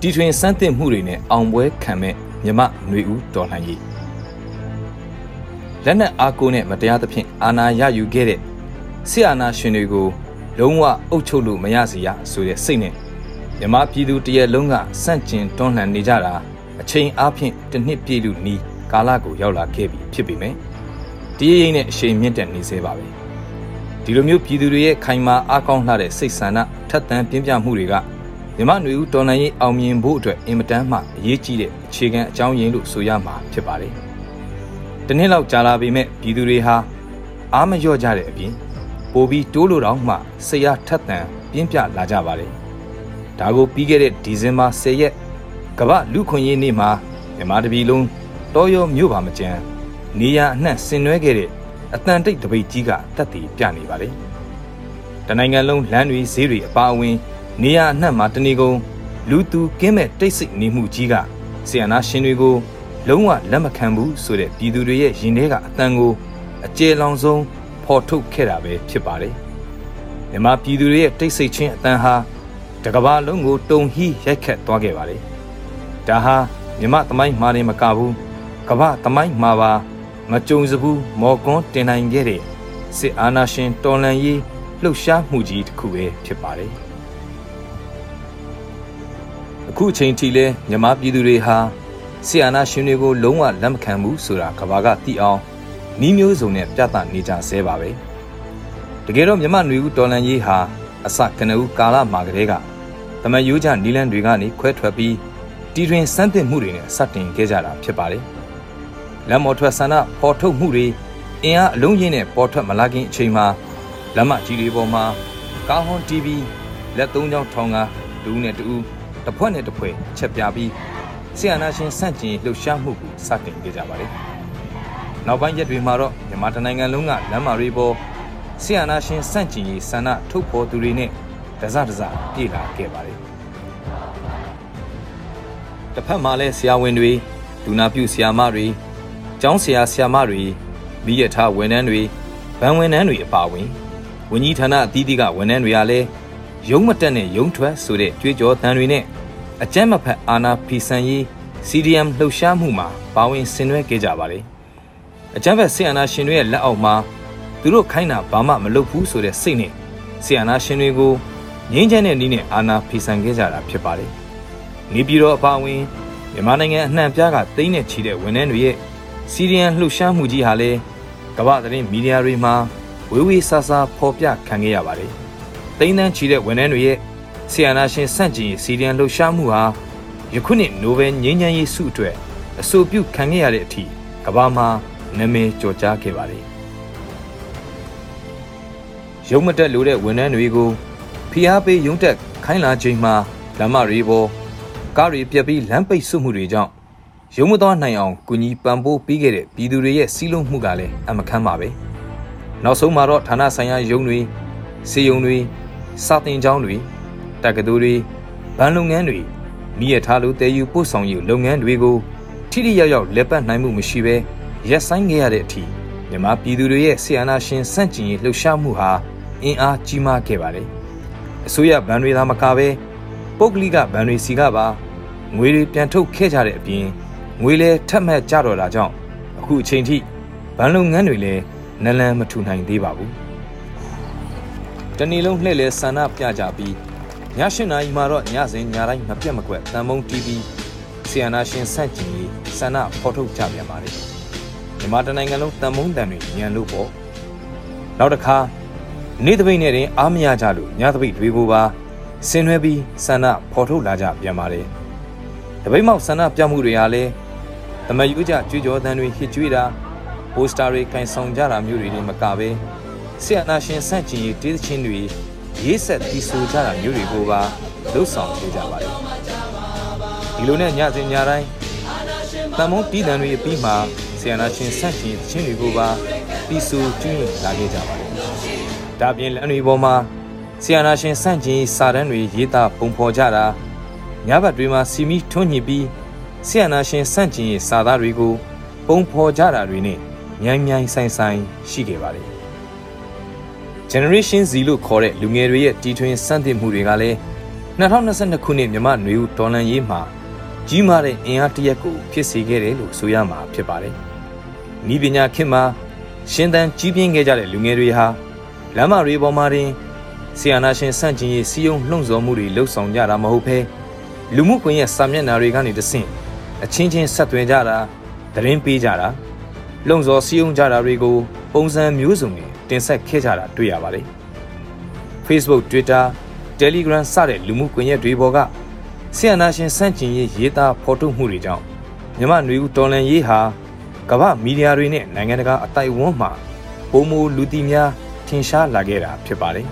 တီထွင်စမ်းသစ်မှုတွေနဲ့အောင်ပွဲခံမဲ့မြမຫນွေဦးတော်လှန်ရေးလက်နက်အားကိုးနဲ့မတရားသဖြင့်အာဏာရယူခဲ့တဲ့ဆီအာနာရှင်တွေကိုလုံးဝအုပ်ချုပ်လို့မရစီရဆိုတဲ့စိတ်နဲ့မြမပြည်သူတရက်လုံးကစန့်ကျင်တွန်းလှန်နေကြတာအချိန်အားဖြင့်တစ်နှစ်ပြည့်လူနီးကာလကိုရောက်လာခဲ့ပြီဖြစ်ပေမဲ့တရရိပ်နဲ့အရှိန်မြင့်တက်နေသေးပါပဲဒီလိုမျိုးပြည်သူတွေရဲ့ခိုင်မာအားကောင်းလှတဲ့စိတ်ဆန္ဒထက်သန်ပြင်းပြမှုတွေက မြမနွေဦးတော်လှန်ရေးအောင်မြင်ဖို့အတွက်အင်မတန်မှအရေးကြီးတဲ့အခြေခံအကြောင်းရင်းလို့ဆိုရမှာဖြစ်ပါတယ်။တနည်းလောက်ကြာလာပေမဲ့ပြည်သူတွေဟာအားမလျော့ကြတဲ့အပြင်ပိုပြီးတိုးလို့တော့မှစိတ်အားထက်သန်ပြင်းပြလာကြပါတယ်။ဒါကိုပြီးခဲ့တဲ့ဒီဇင်ဘာ10ရက်ကမ္ဘာလူခွင့်ရေးနေ့မှာမြန်မာတပြည်လုံးတောရောမြို့ပါမကျန်နေရအနှံ့ဆင်နွှဲခဲ့တဲ့အတန်တိတ်တပိတ်ကြီးကတက်တည်ပြနေပါလေ။တနိုင်ငံလုံးလမ်းတွေဈေးတွေအပါအဝင် နေရအနှံ့မှာတနေကုန်လူသူကင်းမဲ့တိတ်ဆိတ်နေမှုကြီးကဆီယနာရှင်တွေကိုလုံးဝလက်မခံဘူးဆိုတဲ့ပြည်သူတွေရဲ့ရင်ထဲကအတန်ကိုအကျေလောင်ဆုံးဖော်ထုတ်ခဲ့တာပဲဖြစ်ပါတယ်။မြန်မာပြည်သူတွေရဲ့တိတ်ဆိတ်ခြင်းအတန်ဟာတကဘာလုံးကိုတုံဟီးရိုက်ခတ်သွားခဲ့ပါတယ်။ဒါဟာမြမသမိုင်းမှာနေမကဘူးကမ္ဘာသမိုင်းမှာပါမကြုံစဘူးမော်ကွန်းတင်နိုင်ခဲ့တဲ့စစ်အာဏာရှင်တော်လှန်ရေးလှုပ်ရှားမှုကြီးတစ်ခုပဲဖြစ်ပါတယ်။ အခုအချိန်ထိလဲမြမပြည်သူတွေဟာဆီယနာရှင်တွေကိုလုံးဝလက်မခံဘူးဆိုတာကဘာကသိအောင်နီးမျိုးစုံနဲ့ပြသနေကြဆဲပါပဲတကယ်တော့မြမနွေဦးတော်လန်ရေးဟာအစကနဦးကာလမှာကတည်းကတမယိုးကြနီလန်တွေကနေခွဲထွက်ပြီးတီတွင်စမ်းသစ်မှုတွေနဲ့စတင်ခဲ့ကြတာဖြစ်ပါတယ်လက်မော်ထွက်ဆန္ဒပေါ်ထုတ်မှုတွေအင်အားအလုံးရင်းနဲ့ပေါ်ထွက်မလာခင်အချိန်မှာလက်မကြီးတွေပေါ်မှာကာဟွန် TV လက်သုံးချောင်းထောင်ကဒူးနဲ့တူ တစ်ဖွဲ့နဲ့တစ်ဖွဲ့ချက်ပြပြီးဆီယနာရှင်စန့်ကျင်လှုပ်ရှားမှုကိုစတင်ခဲ့ကြပါတယ်။နောက်ပိုင်းရက်တွေမှာတော့မြန်မာတိုင်းနိုင်ငံလုံးကလမ်းမတွေပေါ်ဆီယနာရှင်စန့်ကျင်ရေးဆန္ဒထုတ်ဖော်သူတွေနဲ့တစတစပြေလာခဲ့ပါတယ်။တစ်ဖက်မှာလည်းဆရာဝန်တွေဒူနာပြုဆရာမတွေကျောင်းဆရာဆရာမတွေမိရထားဝန်ထမ်းတွေဗန်ဝန်ထမ်းတွေအပါအဝင်ဝန်ကြီးဌာနအသီးသီးကဝန်ထမ်းတွေကလည်း ရုံးမတက်နဲ့ရုံးထွက်ဆိုတဲ့ကြွေးကြော်တန်တွေနဲ့အကြမ်းမဖက်အာဏာဖီဆန်ရေး CDM လှုပ်ရှားမှုမှာပါဝင်ဆင်နွှဲခဲ့ကြပါလေအကြမ်းဖက်ဆီယနာရှင်တွေရဲ့လက်အောက်မှာသူတို့ခိုင်းတာဘာမှမလုပ်ဘူးဆိုတဲ့စိတ်နဲ့ဆီယနာရှင်တွေကိုငင်းချမ်းတဲ့နည်းနဲ့အာဏာဖီဆန်ခဲ့ကြတာဖြစ်ပါလေနေပြည်တော်အပါအဝင်မြန်မာနိုင်ငံအနှံ့ပြားကတိမ့်နဲ့ချီတဲ့ဝန်ထမ်းတွေရဲ့စီရီယန်လှုပ်ရှားမှုကြီးဟာလည်းကမ္ဘာသတင်းမီဒီယာတွေမှာဝေးဝေးဆာဆာဖော်ပြခံခဲ့ရပါတယ်။ တိမ့်တန်းချီတဲ့ဝန်ထမ်းတွေရဲ့ဆီယနာရှင်စန့်ကျင်စီရီယန်လှုပ်ရှားမှုဟာယခုနှစ်နိုဘယ်ငြိမ်းချမ်းရေးဆုအတွက်အဆိုပြုခံခဲ့ရတဲ့အထိကမ္ဘာမှာနာမည်ကျော်ကြားခဲ့ပါတယ်။ရုံမတက်လို့တဲ့ဝန်ထမ်းတွေကိုဖိအားပေးရုံတက်ခိုင်းလာချိန်မှာလမ်းမတွေပေါ်ကားတွေပြက်ပြီးလမ်းပိတ်ဆွမှုတွေကြောင့်ရုံမသွားနိုင်အောင်ကုညီပံ့ပိုးပေးခဲ့တဲ့ပြည်သူတွေရဲ့စီးလုံးမှုကလည်းအမခမ်းပါပဲ။နောက်ဆုံးမှာတော့ဌာနဆိုင်ရာရုံးတွေစေယုံတွေ စာတင်ကျောင်းတွေတက္ကသိုလ်တွေဗန်လုပ်ငန်းတွေမိရထားလို့တည်ယူပို့ဆောင်ရေးလုပ်ငန်းတွေကိုထိထိရောက်ရောက်လက်ပတ်နိုင်မှုမရှိဘဲရက်ဆိုင်ခဲ့ရတဲ့အထိမြန်မာပြည်သူတွေရဲ့ဆီယနာရှင်စန့်ကျင်ရေးလှုပ်ရှားမှုဟာအင်အားကြီးမားခဲ့ပါတယ်။အစိုးရဗန်တွေသာမကဘဲပုဂ္ဂလိကဗန်တွေစီကပါငွေတွေပြန်ထုတ်ခဲ့ကြတဲ့အပြင်ငွေလဲထက်မှတ်ကြတော့တာကြောင့်အခုအချိန်ထိဗန်လုပ်ငန်းတွေလည်းနလန်မထူနိုင်သေးပါဘူး။ တနေ့လုံးလှည့်လဲဆန္ဒပြကြပြီးည၈နာရီမှာတော့ညစဉ်ညတိုင်းမပြတ်မကွက်တန်မုံ TV ဆီယနာရှင်ဆန့်ကျင်ရေးဆန္ဒဖော်ထုတ်ကြပြန်ပါတယ်။မြန်မာတနိုင်ငံလုံးတန်မုံတန်တွေညံလို့ပေါ့။နောက်တစ်ခါနေ့တပိတ်နဲ့တင်အားမရကြလို့ညတပိတ်တွေကိုပါဆင်နွှဲပြီးဆန္ဒဖော်ထုတ်လာကြပြန်ပါတယ်။တပိတ်မောက်ဆန္ဒပြမှုတွေဟာလည်းသမယူကြကြွေးကြော်တန်တွေဟစ်ကြွေးတာပိုစတာတွေကင်ဆောင်ကြတာမျိုးတွေနဲ့မကပဲ ဆီယနာရှင်ဆန့်ကျင်ရေးတေးသချင်းတွေရေးဆက်တီဆိုကြတာမျိုးတွေကိုပါလှုပ်ဆောင်နေကြပါတယ်ဒီလိုနဲ့ညစဉ်ညတိုင်းတန်မုံတီးတန်တွေပြီးမှဆီယနာရှင်ဆန့်ကျင်ချင်းတွေကိုပါတီဆိုကျွင်းလာခဲ့ကြပါတယ်ဒါပြင်လမ်းတွေပေါ်မှာဆီယနာရှင်ဆန့်ကျင်စာတန်းတွေရေးသားပုံဖော်ကြတာညဘက်တွေမှာစီမီထွန်းညှိပြီးဆီယနာရှင်ဆန့်ကျင်စာသားတွေကိုပုံဖော်ကြတာတွေနဲ့မြိုင်မြိုင်ဆိုင်ဆိုင်ရှိခဲ့ပါတယ် Generation Z လို့ခေါ်တဲ့လူငယ်တွေရဲ့တီထွင်စန့်သစ်မှုတွေကလည်း2022ခုနှစ်မြန်မာနွေဦးဒေါ်လန်ရေးမှာကြီးမားတဲ့အင်အားတရက်ကိုဖြစ်စေခဲ့တယ်လို့ဆိုရမှာဖြစ်ပါတယ်။ဤပညာခေတ်မှာရှင်သန်ကြီးပြင်းခဲ့ကြတဲ့လူငယ်တွေဟာလမ်းမတွေပေါ်မှာတင်ဆီယနာရှင်စန့်ကျင်ရေးစီယုံလှုံ့ဆော်မှုတွေလှုပ်ဆောင်ကြတာမဟုတ်ဘဲလူမှုကွန်ရက်စာမျက်နှာတွေကနေတဆင့်အချင်းချင်းဆက်သွယ်ကြတာသတင်းပေးကြတာလှုံ့ဆော်စီယုံကြတာတွေကိုပုံစံမျိုးစုံနဲ့ တင်ဆက်ခဲ့ကြတာတွေ့ရပါတယ်။ Facebook, Twitter, Telegram စတဲ့လူမှုကွန်ရက်တွေပေါ်ကဆီယနာရှင်စန့်ကျင်ရေးရေးသားဖော်ထုတ်မှုတွေကြောင့်မြမနွေဦးတော်လန်ရေးဟာကမ္ဘာမီဒီယာတွေနဲ့နိုင်ငံတကာအတိုက်အဝန်းမှာပုံမူလူတီများထင်ရှားလာခဲ့တာဖြစ်ပါတယ်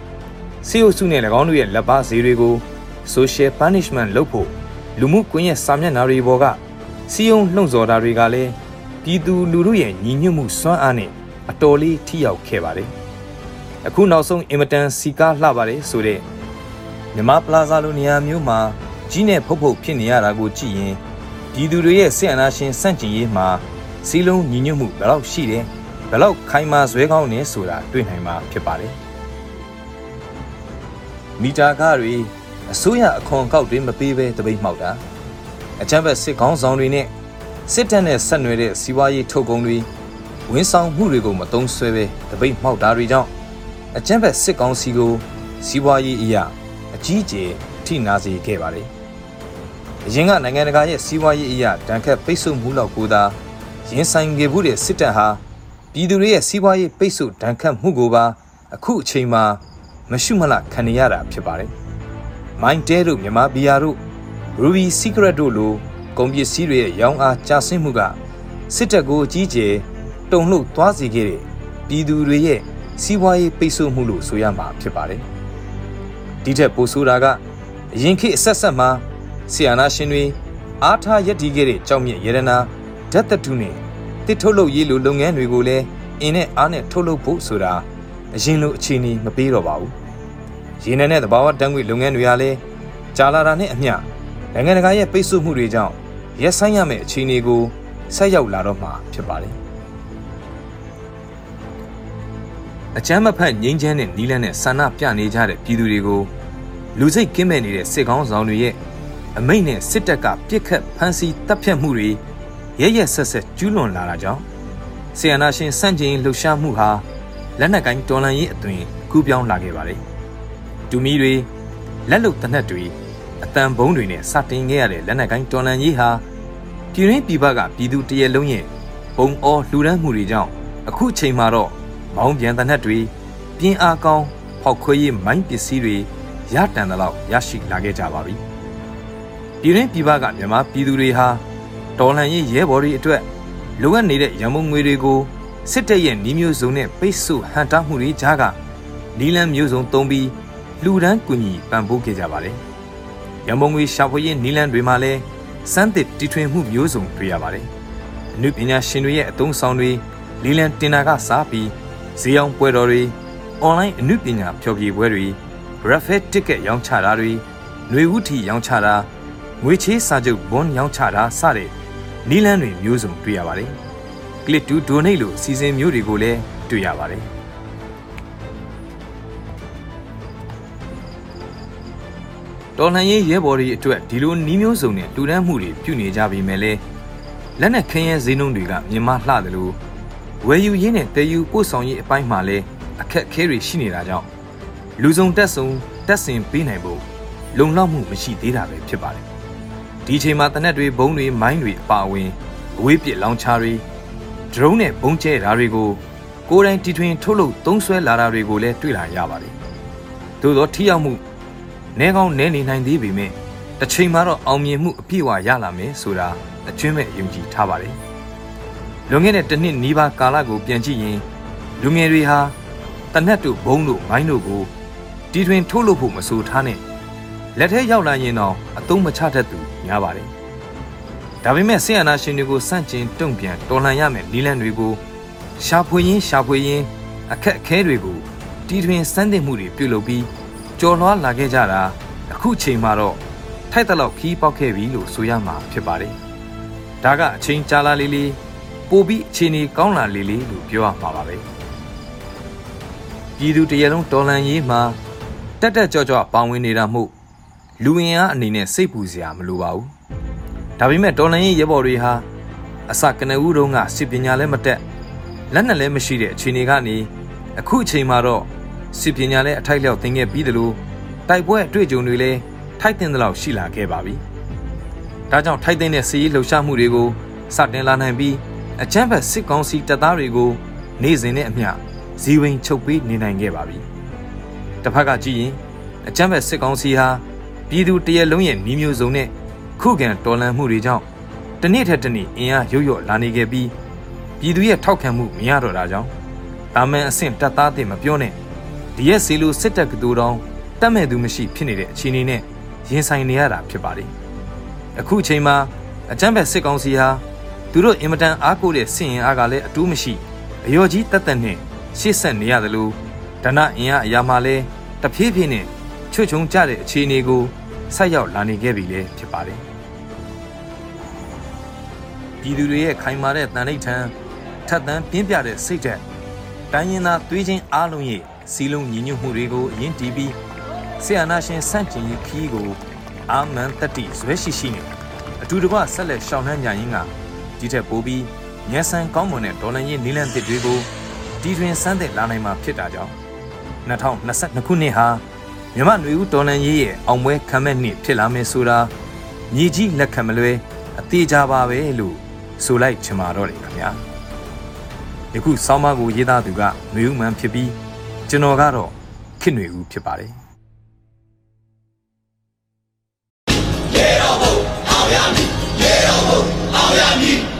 ။စီအိုစုနဲ့၎င်းတို့ရဲ့လက်ပါဈေးတွေကို social punishment လုပ်ဖို့လူမှုကွန်ရက်စာမျက်နှာတွေပေါ်ကစီယုံလှုံ့ဆော်တာတွေကလည်းပြည်သူလူထုရဲ့ညီညွတ်မှုစွမ်းအားနဲ့ အတော်လေးထိရောက်ခဲ့ပါတယ်။အခုနောက်ဆုံးအင်မတန်စီကားလှပါတယ်ဆိုတဲ့မြမပလာဇာလိုနေရာမျိုးမှာကြီးနဲ့ဖုတ်ဖုတ်ဖြစ်နေရတာကိုကြည့်ရင်ပြည်သူတွေရဲ့ဆင်အနာရှင်စန့်ကျင်ရေးမှာစီလုံးညီညွတ်မှုဘယ်လောက်ရှိတယ်ဘယ်လောက်ခိုင်မာဇွဲကောင်းနေဆိုတာတွေ့နိုင်မှာဖြစ်ပါတယ်မီတာကားတွေအစိုးရအခွန်ကောက်တွေမပေးဘဲတပိတ်မှောက်တာအချမ်းဘက်စစ်ကောင်းဆောင်တွေနဲ့စစ်တပ်နဲ့ဆက်နွယ်တဲ့စီးပွားရေးထုတ်ကုန်တွေ ဝန်ဆောင်မှုတွေကိုမတုံးဆွဲပဲတပိတ်မှောက်တာတွေကြောင့်အချမ်းဘက်စစ်ကောင်းစီကိုစီးပွားရေးအရာအကြီးကျယ်ထိနာစေခဲ့ပါတယ်။အရင်ကနိုင်ငံတကာရဲ့စီးပွားရေးအရာတန်ခတ်ပိတ်ဆို့မှုလောက်ကိုသာရင်ဆိုင်ခဲ့မှုတဲ့စစ်တပ်ဟာပြည်သူတွေရဲ့စီးပွားရေးပိတ်ဆို့ဒဏ်ခတ်မှုကိုပါအခုအချိန်မှာမရှုမလခံနေရတာဖြစ်ပါတယ်။မိုင်းတဲတို့မြန်မာဘီယာတို့ Ruby Secret တို့လိုကုန်ပစ္စည်းတွေရဲ့ရောင်းအားကျဆင်းမှုကစစ်တပ်ကိုအကြီးကျယ် တုံ့လှုပ်သွားစေခဲ့တဲ့ပြည်သူတွေရဲ့စီးပွားရေးပိတ်ဆို့မှုလို့ဆိုရမှာဖြစ်ပါတယ်။ဒီထက်ပိုဆိုးတာကအရင်ခေတ်အဆက်ဆက်မှာဆီယနာရှင်တွေအားထားရည်တည်ခဲ့တဲ့ကြောက်မြင့်ရတနာဓာတ်တတုနဲ့တစ်ထုတ်လုပ်ရေးလိုလုပ်ငန်းတွေကိုလည်းအင်းနဲ့အားနဲ့ထုတ်လုပ်ဖို့ဆိုတာအရင်လိုအခြေအနေမပေးတော့ပါဘူး။ရေနံနဲ့သဘာဝဓာတ်ငွေလုပ်ငန်းတွေကလည်းကြာလာတာနဲ့အမျှနိုင်ငံတကာရဲ့ပိတ်ဆို့မှုတွေကြောင့်ရက်ဆိုင်ရမယ့်အခြေအနေကိုဆက်ရောက်လာတော့မှာဖြစ်ပါတယ်။ အချမ်းမဖက်ငိမ့်ချမ်းတဲ့နီးလန်းနဲ့ဆန္ဒပြနေကြတဲ့ပြည်သူတွေကိုလူစိတ်ကင်းမဲ့နေတဲ့စစ်ကောင်းဆောင်တွေရဲ့အမိန့်နဲ့စစ်တပ်ကပြစ်ခတ်ဖမ်းဆီးတပ်ဖြတ်မှုတွေရရက်ဆက်ဆက်ကျူးလွန်လာတာကြောင့်ဆီယနာရှင်စန့်ကျင်လှုပ်ရှားမှုဟာလက်နက်ကိုင်းတော်လန်ရေးအသွင်ကူးပြောင်းလာခဲ့ပါတယ်။တူမီတွေလက်လုံတနက်တွေအတန်ဘုံတွေနဲ့စတင်ခဲ့ရတဲ့လက်နက်ကိုင်းတော်လန်ရေးဟာပြည်ရင်းပြည်ပကပြည်သူတရလုံးရဲ့ပုံအောလှူဒန်းမှုတွေကြောင့်အခုချိန်မှာတော့ မောင်းပြန်တနက်တွေပြင်းအားကောင်းဖောက်ခွဲရေးမိုင်းပစ္စည်းတွေရတန်တဲ့လောက်ရရှိလာခဲ့ကြပါပြီ။ပြည်ရင်းပြည်ပကမြန်မာပြည်သူတွေဟာဒေါ်လန်ရေးရဲဘော်တွေအတွက်လိုအပ်နေတဲ့ရန်ပုံငွေတွေကိုစစ်တပ်ရဲ့နှီးမျိုးစုံနဲ့ပိတ်ဆို့ဟန်တာမှုတွေကြားကနီလန်မျိုးစုံသုံးပြီးလူဒန်းကူညီပံ့ပိုးခဲ့ကြပါတယ်။ရန်ပုံငွေရှာဖွေရေးနီလန်တွေမှာလည်းစမ်းသစ်တီထွင်မှုမျိုးစုံတွေ့ရပါတယ်။အနုပညာရှင်တွေရဲ့အသုံးဆောင်တွေလီလန်တင်နာကစားပြီး ဈေးအောင်ပွဲတော်တွေအွန်လိုင်းအနုပညာဖျော်ဖြေပွဲတွေ Raffet ticket ရောင်းချတာတွေຫນွေဝုထီရောင်းချတာငွေချေးစာချုပ်ဘွန်းရောင်းချတာစတဲ့နီလန်းတွေမျိုးစုံတွေ့ရပါတယ်။ Click to donate လို့စီစဉ်မျိုးတွေကိုလည်းတွေ့ရပါတယ်။တော်လှန်ရေးရဲဘော်တွေအတွက်ဒီလိုနီးမျိုးစုံနဲ့တူတန်းမှုတွေပြုနေကြပြီမဲ့လဲလက်နက်ခင်းရဲဈေးနှုန်းတွေကမြင်မလှတယ်လို့ ဝယ်ယူရင်းနဲ့တည်ယူပို့ဆောင်ရေးအပိုင်းမှာလဲအခက်အခဲတွေရှိနေတာကြောင့်လူစုံတက်ဆုံတက်ဆင်ပေးနိုင်ဖို့လုံလောက်မှုမရှိသေးတာပဲဖြစ်ပါတယ်ဒီချိန်မှာတနက်တွေဘုံတွေမိုင်းတွေအပါအဝင်အဝေးပစ်လောင်ချာတွေဒရုန်းနဲ့ဘုံကျဲဓာတွေကိုကိုယ်တိုင်တီထွင်ထုတ်လုပ်သုံးဆွဲလာတာတွေကိုလည်းတွေ့လာရပါတယ်သို့သောထိရောက်မှုနဲကောင်းနဲနေနိုင်သေးပေမဲ့တစ်ချိန်မှာတော့အောင်မြင်မှုအပြည့်အဝရလာမယ်ဆိုတာအကျွမ်းမဲ့ယုံကြည်ထားပါတယ် လွန်ခဲ့တဲ့တစ်နှစ်နီးပါးကာလကိုပြန်ကြည့်ရင်လူငယ်တွေဟာတနက်တို့ဘုံတို့မိုင်းတို့ကိုတီထွင်ထုတ်လုပ်ဖို့မဆိုထားနဲ့လက်ထဲရောက်လာရင်တော့အသုံးမချတတ်သူများပါတယ်။ဒါပေမဲ့ဆီယနာရှင်တွေကိုစန့်ကျင်တုံ့ပြန်တော်လှန်ရမယ်နီလန်တွေကိုရှာဖွေရင်းရှာဖွေရင်းအခက်အခဲတွေကိုတီထွင်စမ်းသစ်မှုတွေပြုလုပ်ပြီးကြော်လွှားလာခဲ့ကြတာအခုချိန်မှာတော့ထိုက်တလောက်ခီးပေါက်ခဲ့ပြီလို့ဆိုရမှာဖြစ်ပါတယ်။ဒါကအချိန်ကြာလာလေးလေး ပိုပြီးအခြေအနေကောင်းလာလေးလေးလို့ပြောရမှာပါပဲ။ပြည်သူတရလုံးတော်လန်ရေးမှာတက်တက်ကြွကြွပါဝင်နေတာမှုလူဝင်အားအနေနဲ့စိတ်ပူစရာမလိုပါဘူးဒါပေမဲ့တော်လန်ရေးရဲဘော်တွေဟာအစကနဦးတုန်းကစစ်ပညာလည်းမတက်လက်နက်လည်းမရှိတဲ့အခြေအနေကနေအခုအချိန်မှာတော့စစ်ပညာလည်းအထိုက်လျောက်သင်ခဲ့ပြီးသလိုတိုက်ပွဲအတွေ့အကြုံတွေလည်းထိုက်တင်သလောက်ရှိလာခဲ့ပါပြီဒါကြောင့်ထိုက်တင်တဲ့စီးရေးလှုပ်ရှားမှုတွေကိုစတင်လာနိုင်ပြီး အချမ်းဖက်စစ်ကောင်စီတပ်သားတွေကိုနေ့စဉ်နဲ့အမျှဇီဝင်ချုပ်ပေးနေနိုင်ခဲ့ပါပြီတစ်ဖက်ကကြည့်ရင်အချမ်းဖက်စစ်ကောင်စီဟာပြည်သူတရက်လုံးရဲ့နှီးမျိုးစုံနဲ့ခုခံတော်လှန်မှုတွေကြောင့်တစ်နေ့ထက်တစ်နေ့အင်အားရုတ်ရော့လာနေခဲ့ပြီးပြည်သူရဲ့ထောက်ခံမှုမရတော့တာကြောင့်တာမန်အဆင့်တပ်သားတွေမပြောနဲ့ဒီရက်စီလိုစစ်တပ်ကတူတောင်တတ်မဲ့သူမရှိဖြစ်နေတဲ့အခြေအနေနဲ့ရင်ဆိုင်နေရတာဖြစ်ပါတယ်အခုအချိန်မှာအကြမ်းဖက်စစ်ကောင်စီဟာ သူတို့အင်မတန်အားကိုးတဲ့စစ်ရင်အားကလည်းအတူးမရှိအယောကြီးတတ်တတ်နဲ့ရှေ့ဆက်နေရတယ်လို့ဒဏအင်အားအရာမှလည်းတဖြည်းဖြည်းနဲ့ချွတ်ချုံကြတဲ့အခြေအနေကိုဆက်ရောက်လာနေခဲ့ပြီလည်းဖြစ်ပါတယ်ပြည်သူတွေရဲ့ခိုင်မာတဲ့တန်ဋိဌာန်ထက်သန်ပြင်းပြတဲ့စိတ်ဓာတ်တိုင်းရင်းသားသွေးချင်းအားလုံးရဲ့စီလုံးညီညွတ်မှုတွေကိုအရင်တီးပြီးဆီယနာရှင်စန့်ကျင်ရေးခီးကိုအာမန်တတိဇွဲရှိရှိနေအတူတကွဆက်လက်ရှောင်နှံ့ကြရင်းက ဒီထက်ပိုပြီးညဆန်ကောင်းမွန်တဲ့ဒေါ်လာရင်းနီလန်တစ်တွေကိုတီထွင်စမ်းသစ်လာနိုင်မှာဖြစ်တာကြောင့်2022ခုနှစ်ဟာမြမနွေဦးဒေါ်လာရေးရဲ့အောင်ပွဲခံမဲ့နှစ်ဖြစ်လာမယ်ဆိုတာညီကြီးလက်ခံမလွဲအသေးကြပါပဲလို့ဆိုလိုက်ချင်ပါတော့တယ်ခင်ဗျာယခုဆောင်းပါးကိုရေးသားသူကနွေဦးမှန်ဖြစ်ပြီးကျွန်တော်ကတော့ခင်နွေဦးဖြစ်ပါတယ်ရေတော်ဘုံအောင်ရမည်ရေတော်ဘုံအောင်ရမည်